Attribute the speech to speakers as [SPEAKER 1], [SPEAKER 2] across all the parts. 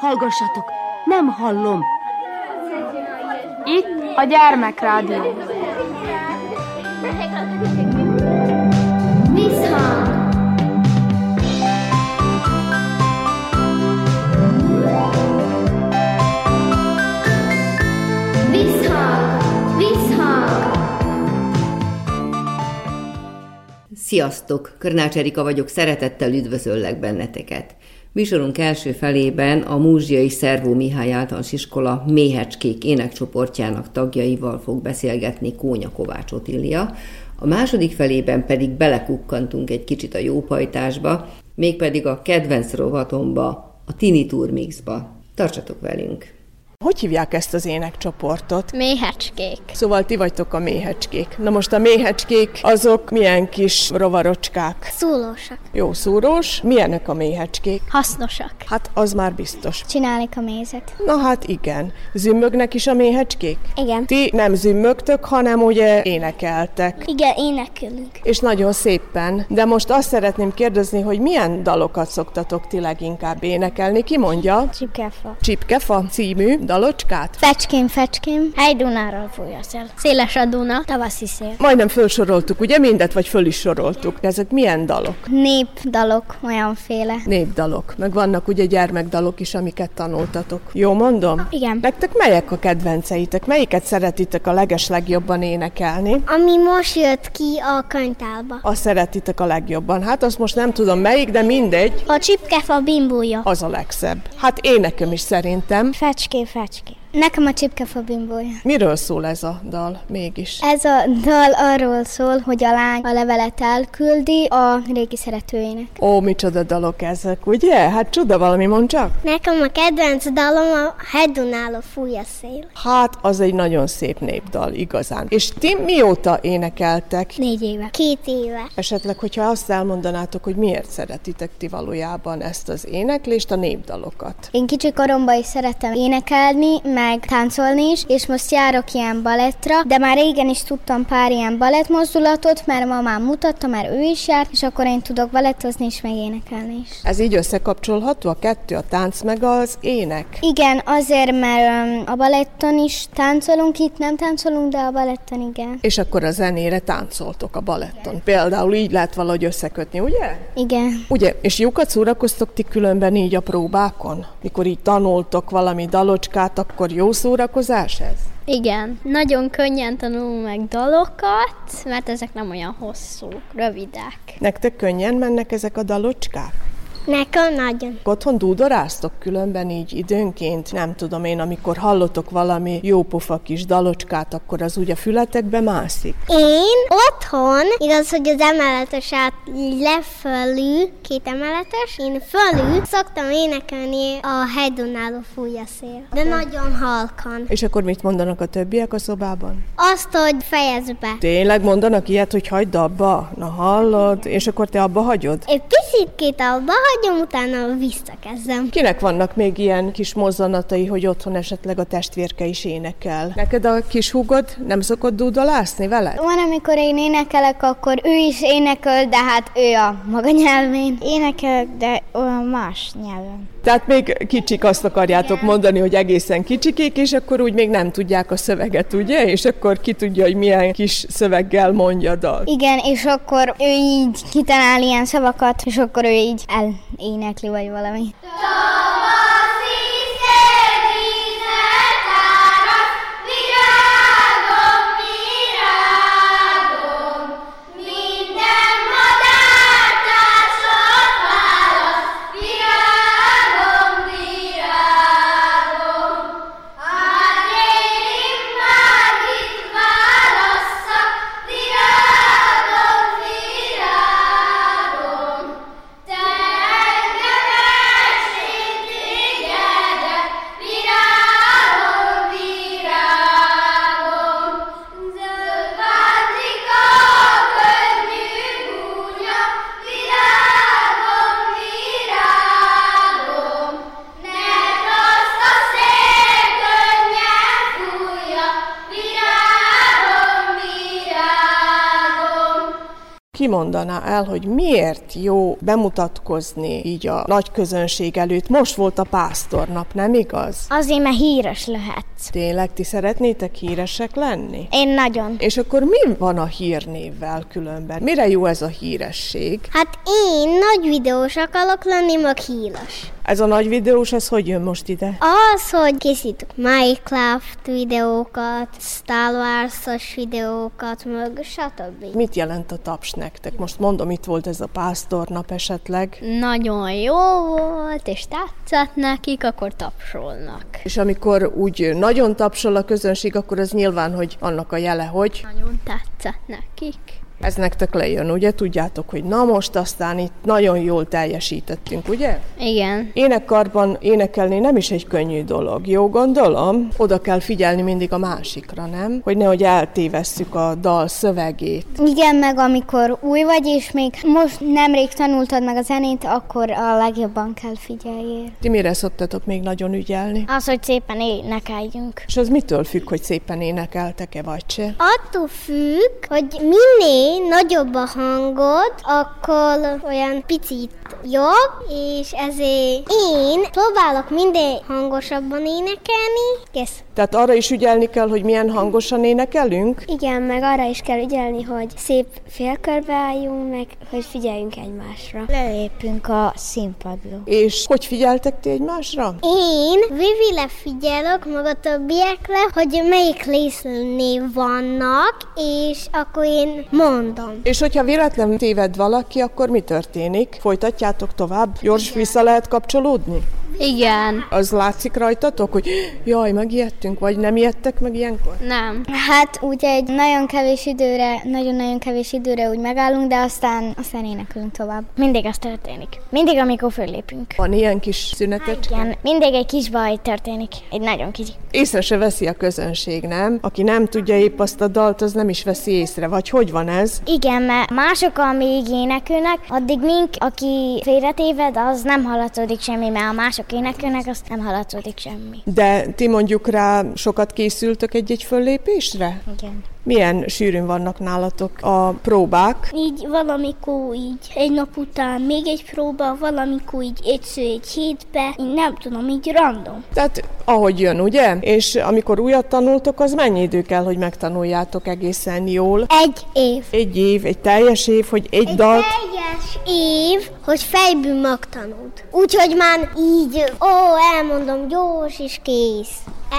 [SPEAKER 1] Hallgassatok, nem hallom.
[SPEAKER 2] Itt a gyermekrádió.
[SPEAKER 3] Sziasztok! Körnács Erika vagyok, szeretettel üdvözöllek benneteket. Műsorunk első felében a Múzsiai Szervó Mihály általános iskola Méhecskék énekcsoportjának tagjaival fog beszélgetni Kónya Kovács Otília, a második felében pedig belekukkantunk egy kicsit a jópajtásba, mégpedig a kedvenc rovatomba, a Tini Tour Mixba. Tartsatok velünk!
[SPEAKER 4] Hogy hívják ezt az énekcsoportot?
[SPEAKER 5] Méhecskék.
[SPEAKER 4] Szóval ti vagytok a méhecskék. Na most a méhecskék azok milyen kis rovarocskák?
[SPEAKER 5] Szólósak.
[SPEAKER 4] Jó szúrós. Milyenek a méhecskék?
[SPEAKER 5] Hasznosak.
[SPEAKER 4] Hát az már biztos.
[SPEAKER 5] Csinálik a mézet.
[SPEAKER 4] Na hát igen. Zümmögnek is a méhecskék?
[SPEAKER 5] Igen.
[SPEAKER 4] Ti nem zümmögtök, hanem ugye énekeltek.
[SPEAKER 5] Igen, énekelünk.
[SPEAKER 4] És nagyon szépen. De most azt szeretném kérdezni, hogy milyen dalokat szoktatok ti leginkább énekelni? Ki mondja?
[SPEAKER 5] Csipkefa.
[SPEAKER 4] Csipkefa című dalocskát?
[SPEAKER 5] Fecském, fecském, hely Dunáról fúj a szél. Széles a Duna, tavaszi szél.
[SPEAKER 4] Majdnem felsoroltuk, ugye mindet, vagy föl is soroltuk. Ezek milyen dalok?
[SPEAKER 5] Népdalok, olyanféle.
[SPEAKER 4] Népdalok. Meg vannak ugye gyermekdalok is, amiket tanultatok. Jó mondom?
[SPEAKER 5] Igen.
[SPEAKER 4] Nektek melyek a kedvenceitek? Melyiket szeretitek a leges legjobban énekelni?
[SPEAKER 5] Ami most jött ki a könyvtálba.
[SPEAKER 4] Azt szeretitek a legjobban. Hát azt most nem tudom melyik, de mindegy.
[SPEAKER 5] A csipkefa bimbója.
[SPEAKER 4] Az a legszebb. Hát énekem is szerintem.
[SPEAKER 5] Fecské, прачки. Nekem a csipkefa bimbója.
[SPEAKER 4] Miről szól ez a dal mégis?
[SPEAKER 5] Ez a dal arról szól, hogy a lány a levelet elküldi a régi szeretőjének.
[SPEAKER 4] Ó, micsoda dalok ezek, ugye? Hát csuda valami, mond csak.
[SPEAKER 5] Nekem a kedvenc dalom a Hedunáló fúj a szél.
[SPEAKER 4] Hát, az egy nagyon szép népdal, igazán. És ti mióta énekeltek?
[SPEAKER 5] Négy éve. Két éve.
[SPEAKER 4] Esetleg, hogyha azt elmondanátok, hogy miért szeretitek ti valójában ezt az éneklést, a népdalokat.
[SPEAKER 5] Én kicsi koromban is szerettem énekelni, meg táncolni is, és most járok ilyen balettra, de már régen is tudtam pár ilyen balettmozdulatot, mert mamám mutatta, mert ő is járt, és akkor én tudok balettozni és meg énekelni is.
[SPEAKER 4] Ez így összekapcsolható a kettő, a tánc meg az ének?
[SPEAKER 5] Igen, azért, mert a baletton is táncolunk, itt nem táncolunk, de a baletton igen.
[SPEAKER 4] És akkor a zenére táncoltok a baletton. Például így lehet valahogy összekötni, ugye?
[SPEAKER 5] Igen.
[SPEAKER 4] Ugye, és jókat szórakoztok ti különben így a próbákon? Mikor így tanultok valami dalocskát, akkor jó szórakozás ez?
[SPEAKER 5] Igen, nagyon könnyen tanulunk meg dalokat, mert ezek nem olyan hosszú, rövidek.
[SPEAKER 4] Nektek könnyen mennek ezek a dalocskák?
[SPEAKER 5] Nekem nagyon.
[SPEAKER 4] Otthon dúdoráztok különben így időnként, nem tudom én, amikor hallotok valami jópofa kis dalocskát, akkor az úgy a fületekbe mászik.
[SPEAKER 5] Én otthon, igaz, hogy az emeletes át lefölül, két emeletes, én fölül szoktam énekelni a hegydonáló fúj a szél. De nagyon halkan.
[SPEAKER 4] És akkor mit mondanak a többiek a szobában?
[SPEAKER 5] Azt, hogy fejezd be.
[SPEAKER 4] Tényleg mondanak ilyet, hogy hagyd abba? Na hallod, és akkor te abba hagyod?
[SPEAKER 5] Egy picit abba hagyom, utána visszakezdem.
[SPEAKER 4] Kinek vannak még ilyen kis mozzanatai, hogy otthon esetleg a testvérke is énekel? Neked a kis húgod nem szokott dúdolászni veled?
[SPEAKER 5] Van, amikor én énekelek, akkor ő is énekel, de hát ő a maga nyelvén. Énekel, de olyan más nyelven.
[SPEAKER 4] Tehát még kicsik azt akarjátok Igen. mondani, hogy egészen kicsikék, és akkor úgy még nem tudják a szöveget, ugye? És akkor ki tudja, hogy milyen kis szöveggel mondja a dal.
[SPEAKER 5] Igen, és akkor ő így kitalál ilyen szavakat, és akkor ő így elénekli, vagy valami.
[SPEAKER 6] Te
[SPEAKER 4] kimondaná el, hogy miért jó bemutatkozni így a nagy közönség előtt. Most volt a pásztornap, nem igaz?
[SPEAKER 5] Azért, mert híres lehetsz.
[SPEAKER 4] Tényleg ti szeretnétek híresek lenni?
[SPEAKER 5] Én nagyon.
[SPEAKER 4] És akkor mi van a hírnévvel különben? Mire jó ez a híresség?
[SPEAKER 5] Hát én nagy videós akarok lenni, meg híres.
[SPEAKER 4] Ez a nagy videós, ez hogy jön most ide?
[SPEAKER 5] Az, hogy készítünk Minecraft videókat, Star Wars-os videókat, meg stb.
[SPEAKER 4] Mit jelent a taps nektek? Most mondom, itt volt ez a pásztornap esetleg.
[SPEAKER 2] Nagyon jó volt, és tetszett nekik, akkor tapsolnak.
[SPEAKER 4] És amikor úgy nagyon tapsol a közönség, akkor az nyilván, hogy annak a jele, hogy
[SPEAKER 2] Nagyon tetszett nekik.
[SPEAKER 4] Ez nektek lejön, ugye? Tudjátok, hogy na most aztán itt nagyon jól teljesítettünk, ugye?
[SPEAKER 2] Igen.
[SPEAKER 4] Énekkarban énekelni nem is egy könnyű dolog, jó gondolom? Oda kell figyelni mindig a másikra, nem? Hogy nehogy eltévesszük a dal szövegét.
[SPEAKER 5] Igen, meg amikor új vagy, és még most nemrég tanultad meg a zenét, akkor a legjobban kell figyeljél.
[SPEAKER 4] Ti mire szoktatok még nagyon ügyelni?
[SPEAKER 5] Az, hogy szépen énekeljünk.
[SPEAKER 4] És az mitől függ, hogy szépen énekeltek-e vagy se?
[SPEAKER 5] Attól függ, hogy minél nagyobb a hangod, akkor olyan picit jobb, és ezért én próbálok minden hangosabban énekelni. Kész.
[SPEAKER 4] Tehát arra is ügyelni kell, hogy milyen hangosan énekelünk?
[SPEAKER 5] Igen, meg arra is kell ügyelni, hogy szép félkörbe álljunk, meg hogy figyeljünk egymásra. Lelépünk a színpadról.
[SPEAKER 4] És hogy figyeltek ti egymásra?
[SPEAKER 5] Én Vivile figyelök meg a többiekre, hogy melyik résznél vannak, és akkor én mondom.
[SPEAKER 4] És hogyha véletlenül téved valaki, akkor mi történik? Folytatjátok tovább? Gyors vissza lehet kapcsolódni?
[SPEAKER 2] Igen.
[SPEAKER 4] Az látszik rajtatok, hogy jaj, megijedtünk, vagy nem ijedtek meg ilyenkor?
[SPEAKER 2] Nem.
[SPEAKER 5] Hát úgy egy nagyon kevés időre, nagyon-nagyon kevés időre úgy megállunk, de aztán, aztán énekelünk tovább. Mindig az történik. Mindig, amikor föllépünk.
[SPEAKER 4] Van ilyen kis szünetecske?
[SPEAKER 5] Igen, mindig egy kis baj történik. Egy nagyon kicsi.
[SPEAKER 4] Észre se veszi a közönség, nem? Aki nem tudja épp azt a dalt, az nem is veszi észre. Vagy hogy van ez?
[SPEAKER 5] Igen, mert mások, amíg énekelnek, addig mink, aki félretéved, az nem hallatszódik semmi, mert a mások énekelnek, az nem hallatszódik semmi.
[SPEAKER 4] De ti mondjuk rá sokat készültök egy-egy föllépésre?
[SPEAKER 5] Igen.
[SPEAKER 4] Milyen sűrűn vannak nálatok a próbák?
[SPEAKER 7] Így valamikor így egy nap után még egy próba, valamikor így egyszer egy hétbe, így nem tudom, így random.
[SPEAKER 4] Tehát ahogy jön, ugye? És amikor újat tanultok, az mennyi idő kell, hogy megtanuljátok egészen jól?
[SPEAKER 5] Egy év.
[SPEAKER 4] Egy év, egy teljes év, hogy egy dalt...
[SPEAKER 5] teljes év, hogy fejből megtanult. Úgyhogy már így, ó, elmondom, gyors és kész.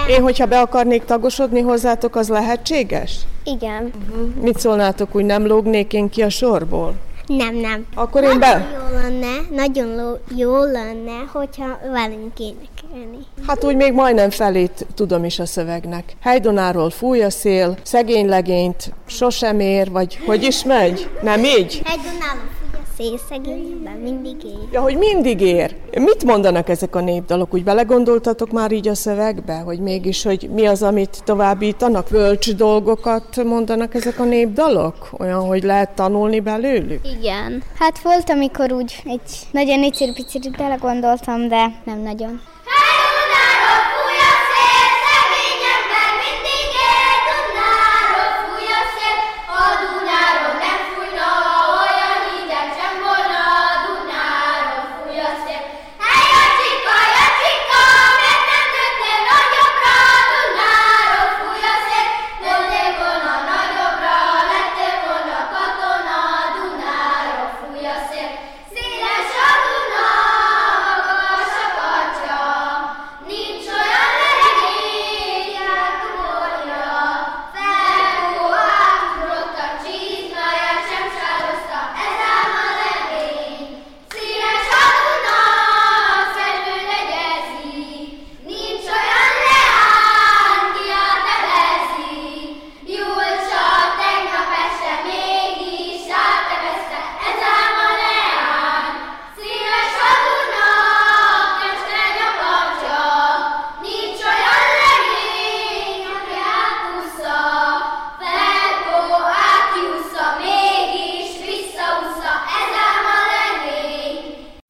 [SPEAKER 4] Én, hogyha be akarnék tagosodni hozzátok, az lehetséges?
[SPEAKER 5] Igen.
[SPEAKER 4] Mit szólnátok, úgy nem lógnék én ki a sorból?
[SPEAKER 5] Nem, nem.
[SPEAKER 4] Akkor én be...
[SPEAKER 5] Jó lenne, nagyon lo- jó lenne, hogyha velünk énekelni.
[SPEAKER 4] Hát úgy még majdnem felét tudom is a szövegnek. Hejdonáról fúj a szél, szegény legényt sosem ér, vagy hogy is megy? Nem így?
[SPEAKER 5] Egy nálunk fúj a szél szegényben, mindig ér.
[SPEAKER 4] Ja, hogy mindig ér. Mit mondanak ezek a népdalok? Úgy belegondoltatok már így a szövegbe, hogy mégis, hogy mi az, amit továbbítanak? Bölcs dolgokat mondanak ezek a népdalok? Olyan, hogy lehet tanulni belőlük?
[SPEAKER 2] Igen.
[SPEAKER 5] Hát volt, amikor úgy egy nagyon picit belegondoltam, de nem nagyon.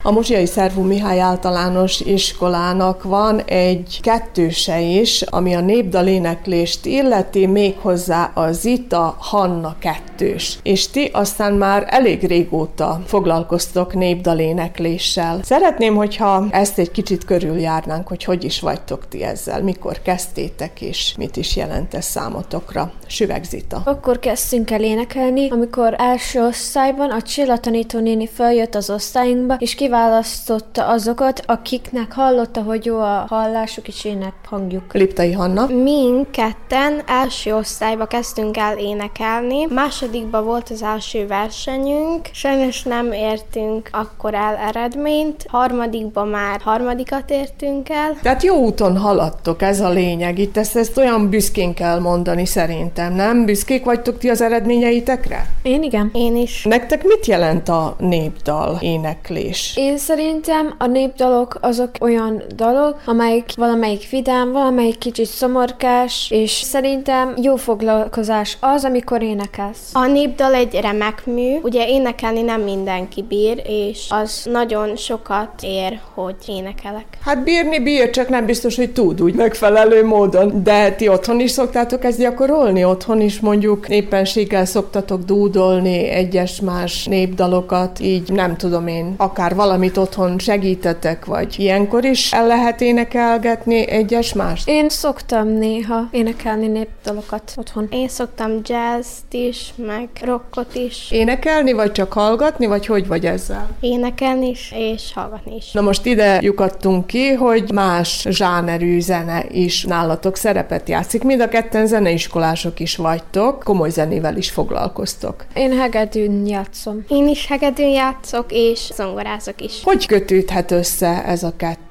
[SPEAKER 6] A
[SPEAKER 4] Muzsiai Szervú Mihály általános iskolának van egy kettőse is, ami a népdaléneklést illeti, méghozzá a Zita Hanna kettős. És ti aztán már elég régóta foglalkoztok népdalénekléssel. Szeretném, hogyha ezt egy kicsit körüljárnánk, hogy hogy is vagytok ti ezzel, mikor kezdtétek és mit is jelent ez számotokra. Süveg Zita.
[SPEAKER 8] Akkor kezdtünk el énekelni, amikor első osztályban a Csilla tanítónéni feljött az osztályunkba, és kiválasztotta azokat, akiknek hallotta, hogy jó a hallásuk és ének hangjuk.
[SPEAKER 4] Liptai Hanna.
[SPEAKER 9] Mi ketten első osztályba kezdtünk el énekelni, másodikba volt az első versenyünk, sajnos nem értünk akkor el eredményt, harmadikba már harmadikat értünk el.
[SPEAKER 4] Tehát jó úton haladtok, ez a lényeg. Itt ezt, ezt olyan büszkén kell mondani szerintem, nem? Büszkék vagytok ti az eredményeitekre?
[SPEAKER 8] Én igen.
[SPEAKER 9] Én is.
[SPEAKER 4] Nektek mit jelent a népdal éneklés?
[SPEAKER 8] Én szerintem a népdalok azok olyan dalok, amelyik valamelyik vidám, valamelyik kicsit szomorkás, és szerintem jó foglalkozás az, amikor énekelsz.
[SPEAKER 9] A népdal egy remek mű, ugye énekelni nem mindenki bír, és az nagyon sokat ér, hogy énekelek.
[SPEAKER 4] Hát bírni bír, csak nem biztos, hogy tud úgy megfelelő módon. De ti otthon is szoktátok ezt gyakorolni? Otthon is mondjuk éppenséggel szoktatok dúdolni egyes más népdalokat, így nem tudom én, akár valamit otthon segítetek, vagy ilyenkor is el lehet énekelgetni egyes más?
[SPEAKER 8] Én szoktam néha énekelni népdalokat otthon.
[SPEAKER 9] Én szoktam jazzt is, meg rockot is.
[SPEAKER 4] Énekelni, vagy csak hallgatni, vagy hogy vagy ezzel?
[SPEAKER 9] Énekelni is, és hallgatni is.
[SPEAKER 4] Na most ide lyukadtunk ki, hogy más zsánerű zene is nálatok szerepet játszik. Mind a ketten zeneiskolások is vagytok, komoly zenével is foglalkoztok.
[SPEAKER 8] Én hegedűn játszom.
[SPEAKER 9] Én is hegedűn játszok, és zongorázok is.
[SPEAKER 4] Hogy kötődhet össze ez a kettő?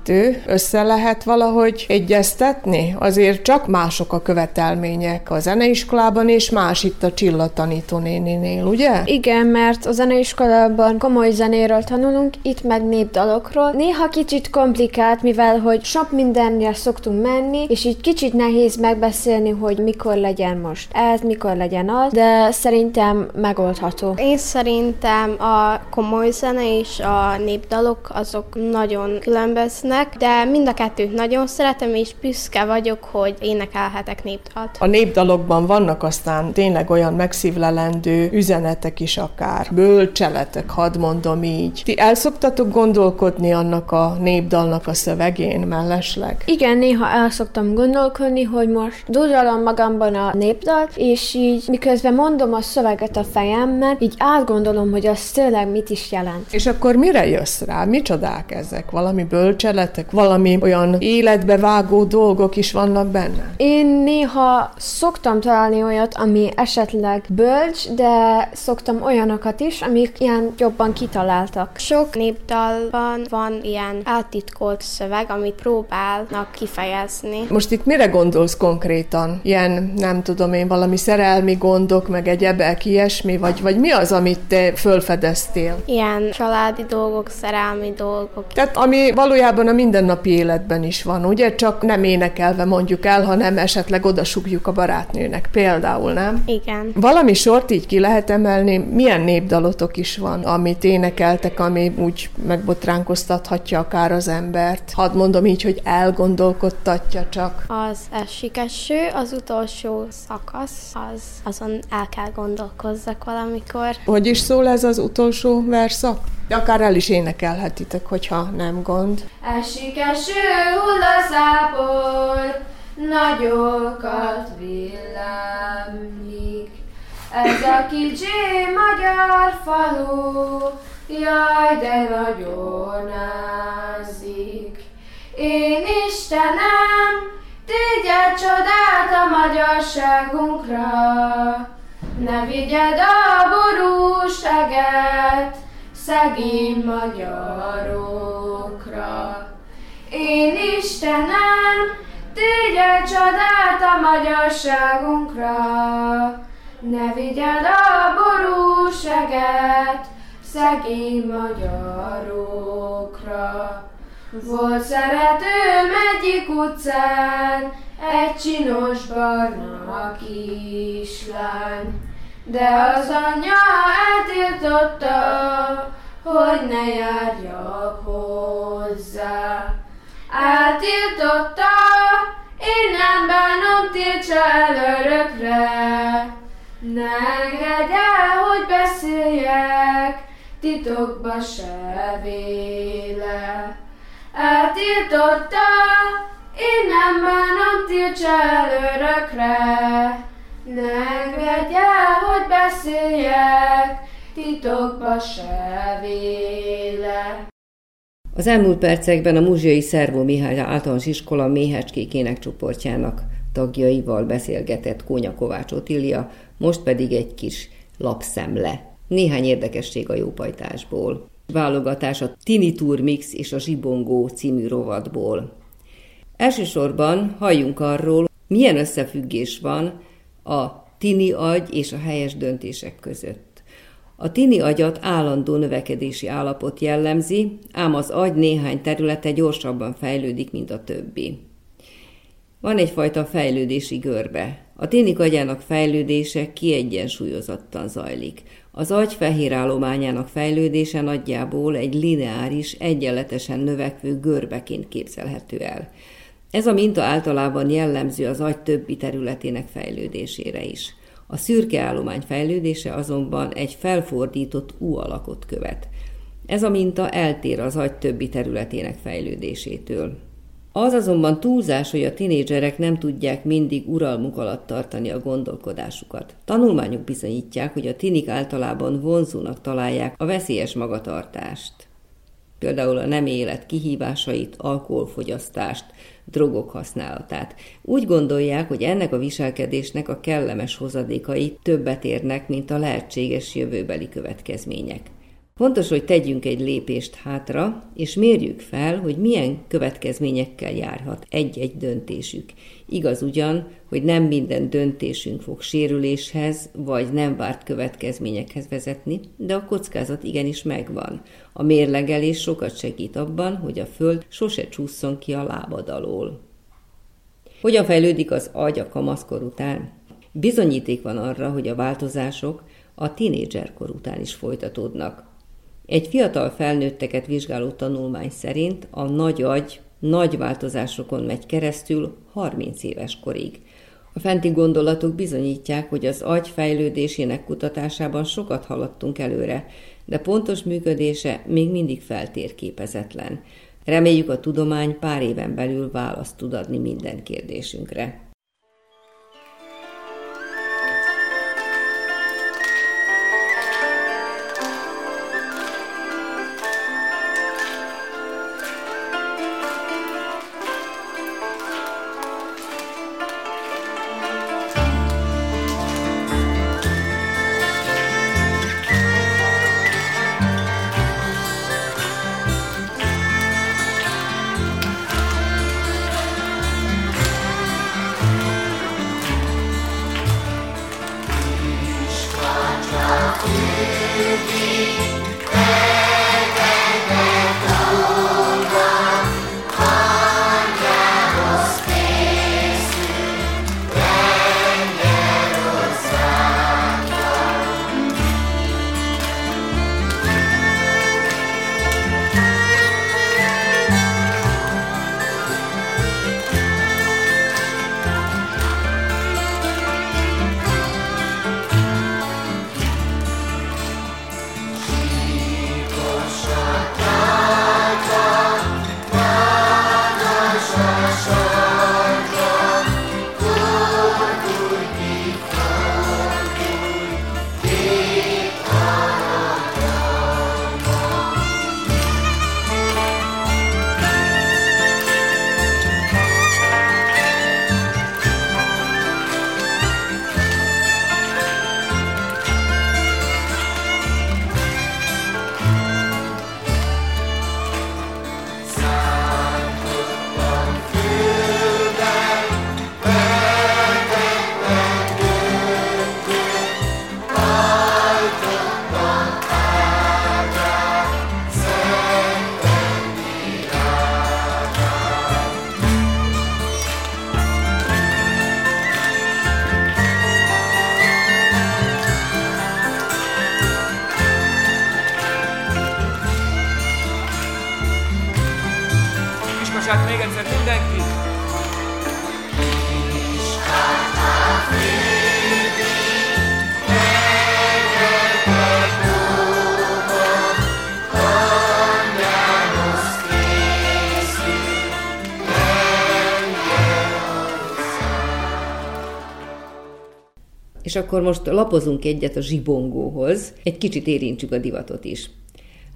[SPEAKER 4] Össze lehet valahogy egyeztetni? Azért csak mások a követelmények a zeneiskolában, és más itt a Csilla tanítónéninél, ugye?
[SPEAKER 8] Igen, mert a zeneiskolában komoly zenéről tanulunk, itt meg népdalokról. Néha kicsit komplikált, mivel hogy sok mindenre szoktunk menni, és így kicsit nehéz megbeszélni, hogy mikor legyen most ez, mikor legyen az, de szerintem megoldható.
[SPEAKER 9] Én szerintem a komoly zene és a népdalok azok nagyon különböznek, de mind a kettőt nagyon szeretem, és büszke vagyok, hogy énekelhetek népdalt.
[SPEAKER 4] A népdalokban vannak aztán tényleg olyan megszívlelendő üzenetek is akár, bölcseletek, hadd mondom így. Ti el szoktatok gondolkodni annak a népdalnak a szövegén mellesleg?
[SPEAKER 8] Igen, néha el szoktam gondolkodni, hogy most dudalom magamban a népdalt, és így miközben mondom a szöveget a fejemmel, így átgondolom, hogy az tényleg mit is jelent.
[SPEAKER 4] És akkor mire jössz rá? Micsodák ezek? Valami bölcseletek? Valami olyan életbe vágó dolgok is vannak benne?
[SPEAKER 8] Én néha szoktam találni olyat, ami esetleg bölcs, de szoktam olyanokat is, amik ilyen jobban kitaláltak.
[SPEAKER 9] Sok népdalban van ilyen eltitkolt szöveg, amit próbálnak kifejezni.
[SPEAKER 4] Most itt mire gondolsz konkrétan? Ilyen, nem tudom én, valami szerelmi gondok, meg egyebek, ilyesmi, vagy, vagy mi az, amit te fölfedeztél?
[SPEAKER 9] Ilyen családi dolgok, szerelmi dolgok.
[SPEAKER 4] Tehát ami valójában a mindennapi életben is van, ugye? Csak nem énekelve mondjuk el, hanem esetleg odasugjuk a barátnőnek például, nem?
[SPEAKER 9] Igen.
[SPEAKER 4] Valami sort így ki lehet emelni, milyen népdalotok is van, amit énekeltek, ami úgy megbotránkoztathatja akár az embert. Hadd mondom így, hogy elgondolkodtatja csak.
[SPEAKER 9] Az esik eső, az utolsó szakasz, az azon el kell gondolkozzak valamikor.
[SPEAKER 4] Hogy is szól ez az utolsó verszak? Akár el is énekelhetitek, hogyha nem gond.
[SPEAKER 10] Esik eső, hull a zápor, nagyokat villámlik. Ez a kicsi magyar falu, jaj, de nagyon ázik. Én Istenem, tégyed csodált a magyarságunkra, ne vigyed a borúseget szegény magyarokra. Én Istenem, tégyed csodált a magyarságunkra, ne vigyed a borúseget szegény magyarokra. Volt szeretőm egyik utcán, egy csinos barna kislány, de az anyja eltiltotta, hogy ne járjak hozzá. Eltiltotta, én nem bánom, tiltsa el örökre. Ne engedj el, hogy beszéljek, titokba se véle. Eltiltotta, én nem bánom, tiltsa el örökre. Ne engedj el, hogy beszéljek, titokba se véle.
[SPEAKER 3] Az elmúlt percekben a Múzsiai Szervó Mihály általános iskola méhecskékének csoportjának tagjaival beszélgetett Kónya Kovács Otília, most pedig egy kis lapszemle. Néhány érdekesség a jópajtásból. Válogatás a Tini Tour Mix és a Zsibongó című rovatból. Elsősorban halljunk arról, milyen összefüggés van a tini agy és a helyes döntések között. A tini agyat állandó növekedési állapot jellemzi, ám az agy néhány területe gyorsabban fejlődik, mint a többi. Van egyfajta fejlődési görbe. A ténik agyának fejlődése kiegyensúlyozottan zajlik. Az agy fehér állományának fejlődése nagyjából egy lineáris, egyenletesen növekvő görbeként képzelhető el. Ez a minta általában jellemző az agy többi területének fejlődésére is. A szürke állomány fejlődése azonban egy felfordított U alakot követ. Ez a minta eltér az agy többi területének fejlődésétől. Az azonban túlzás, hogy a tinédzserek nem tudják mindig uralmuk alatt tartani a gondolkodásukat. Tanulmányok bizonyítják, hogy a tinik általában vonzónak találják a veszélyes magatartást. Például a nem élet kihívásait, alkoholfogyasztást, drogok használatát. Úgy gondolják, hogy ennek a viselkedésnek a kellemes hozadékai többet érnek, mint a lehetséges jövőbeli következmények. Fontos, hogy tegyünk egy lépést hátra, és mérjük fel, hogy milyen következményekkel járhat egy-egy döntésük. Igaz ugyan, hogy nem minden döntésünk fog sérüléshez, vagy nem várt következményekhez vezetni, de a kockázat igenis megvan. A mérlegelés sokat segít abban, hogy a föld sose csúszson ki a lábad alól. Hogyan fejlődik az agy a kamaszkor után? Bizonyíték van arra, hogy a változások a tinédzserkor után is folytatódnak. Egy fiatal felnőtteket vizsgáló tanulmány szerint a nagy agy nagy változásokon megy keresztül 30 éves korig. A fenti gondolatok bizonyítják, hogy az agy fejlődésének kutatásában sokat haladtunk előre, de pontos működése még mindig feltérképezetlen. Reméljük a tudomány pár éven belül választ tud adni minden kérdésünkre.
[SPEAKER 11] Most még egyszer mindenki!
[SPEAKER 3] És akkor most lapozunk egyet a zsibongóhoz, egy kicsit érintsük a divatot is.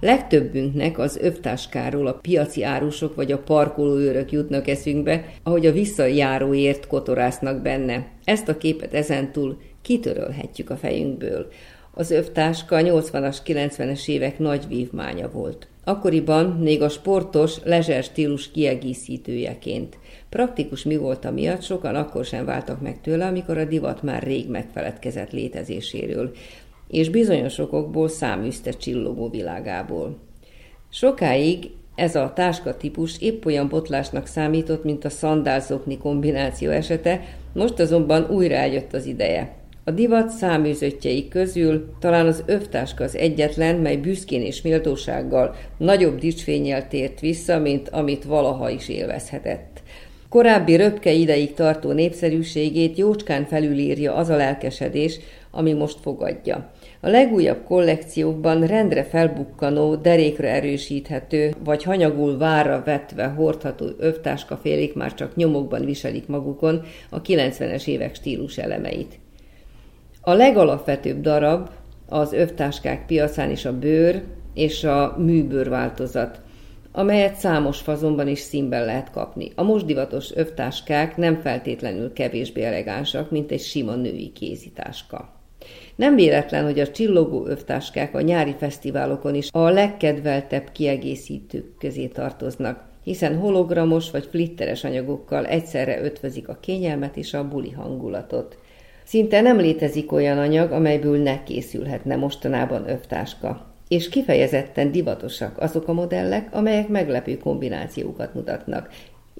[SPEAKER 3] Legtöbbünknek az övtáskáról a piaci árusok vagy a parkolóőrök jutnak eszünkbe, ahogy a visszajáróért kotorásznak benne. Ezt a képet ezentúl kitörölhetjük a fejünkből. Az övtáska a 80-as, 90-es évek nagy vívmánya volt. Akkoriban még a sportos, lezser stílus kiegészítőjeként. Praktikus mi volt miatt sokan akkor sem váltak meg tőle, amikor a divat már rég megfeledkezett létezéséről és bizonyos okokból száműzte csillogó világából. Sokáig ez a táska típus épp olyan botlásnak számított, mint a szandálzokni kombináció esete, most azonban újra eljött az ideje. A divat száműzöttjei közül talán az övtáska az egyetlen, mely büszkén és méltósággal nagyobb dicsfényel tért vissza, mint amit valaha is élvezhetett. Korábbi röpke ideig tartó népszerűségét jócskán felülírja az a lelkesedés, ami most fogadja. A legújabb kollekciókban rendre felbukkanó, derékre erősíthető, vagy hanyagul várra vetve hordható övtáskafélék már csak nyomokban viselik magukon a 90-es évek stílus elemeit. A legalapvetőbb darab az övtáskák piacán is a bőr és a műbőr változat, amelyet számos fazonban is színben lehet kapni. A most divatos övtáskák nem feltétlenül kevésbé elegánsak, mint egy sima női kézitáska. Nem véletlen, hogy a csillogó övtáskák a nyári fesztiválokon is a legkedveltebb kiegészítők közé tartoznak, hiszen hologramos vagy flitteres anyagokkal egyszerre ötvözik a kényelmet és a buli hangulatot. Szinte nem létezik olyan anyag, amelyből ne készülhetne mostanában övtáska. És kifejezetten divatosak azok a modellek, amelyek meglepő kombinációkat mutatnak,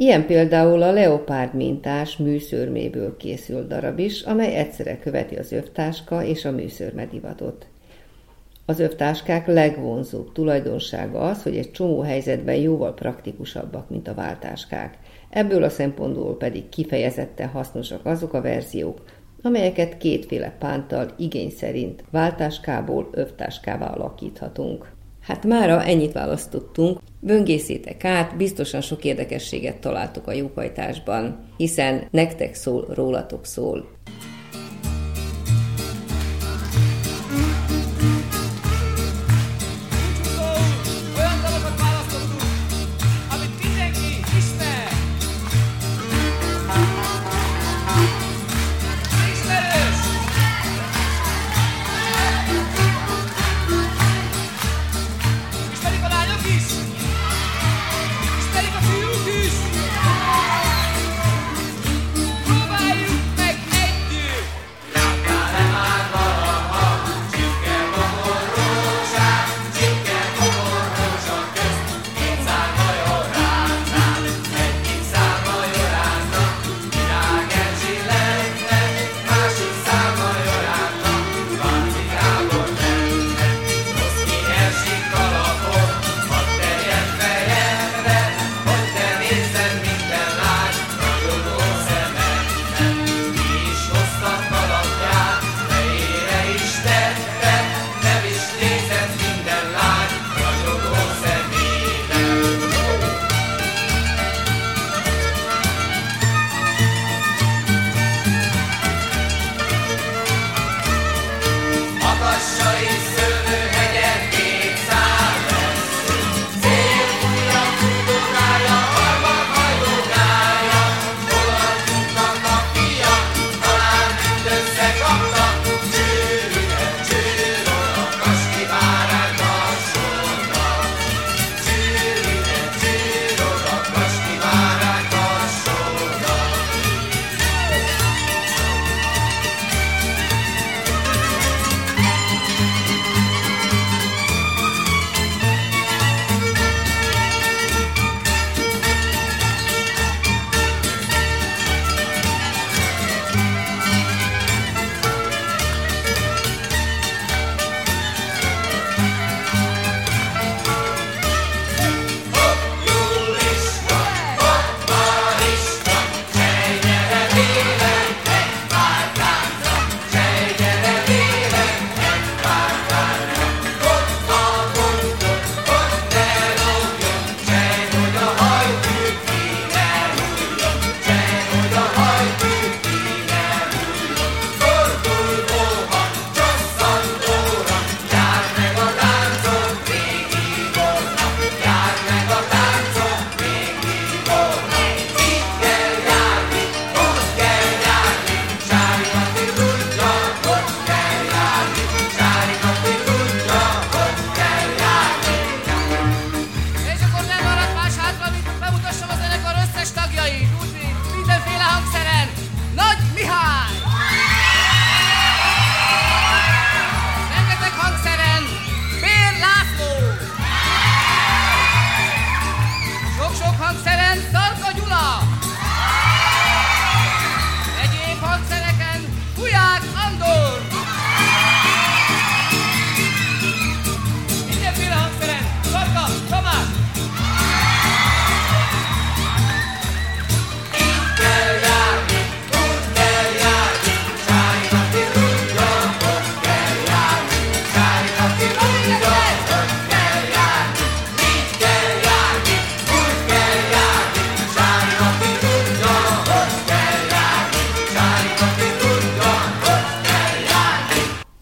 [SPEAKER 3] Ilyen például a leopárd mintás műszörméből készült darab is, amely egyszerre követi az övtáska és a műszörmedivatot. Az övtáskák legvonzóbb tulajdonsága az, hogy egy csomó helyzetben jóval praktikusabbak, mint a váltáskák. Ebből a szempontból pedig kifejezetten hasznosak azok a verziók, amelyeket kétféle pántal igény szerint váltáskából övtáskává alakíthatunk. Hát mára ennyit választottunk. Böngészétek át, biztosan sok érdekességet találtok a jóhajtásban, hiszen nektek szól, rólatok szól.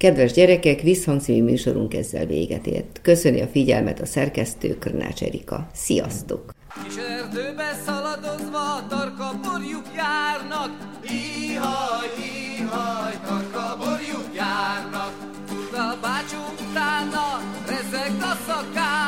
[SPEAKER 3] Kedves gyerekek, visszhangszínű műsorunk ezzel véget ért. Köszöni a figyelmet a szerkesztő Körnács Erika. Sziasztok!
[SPEAKER 11] Kis erdőbe szaladozva tarka borjuk járnak, Ihaj, ihaj, tarka borjuk járnak. Fut a bácsú utána, rezeg a szakár,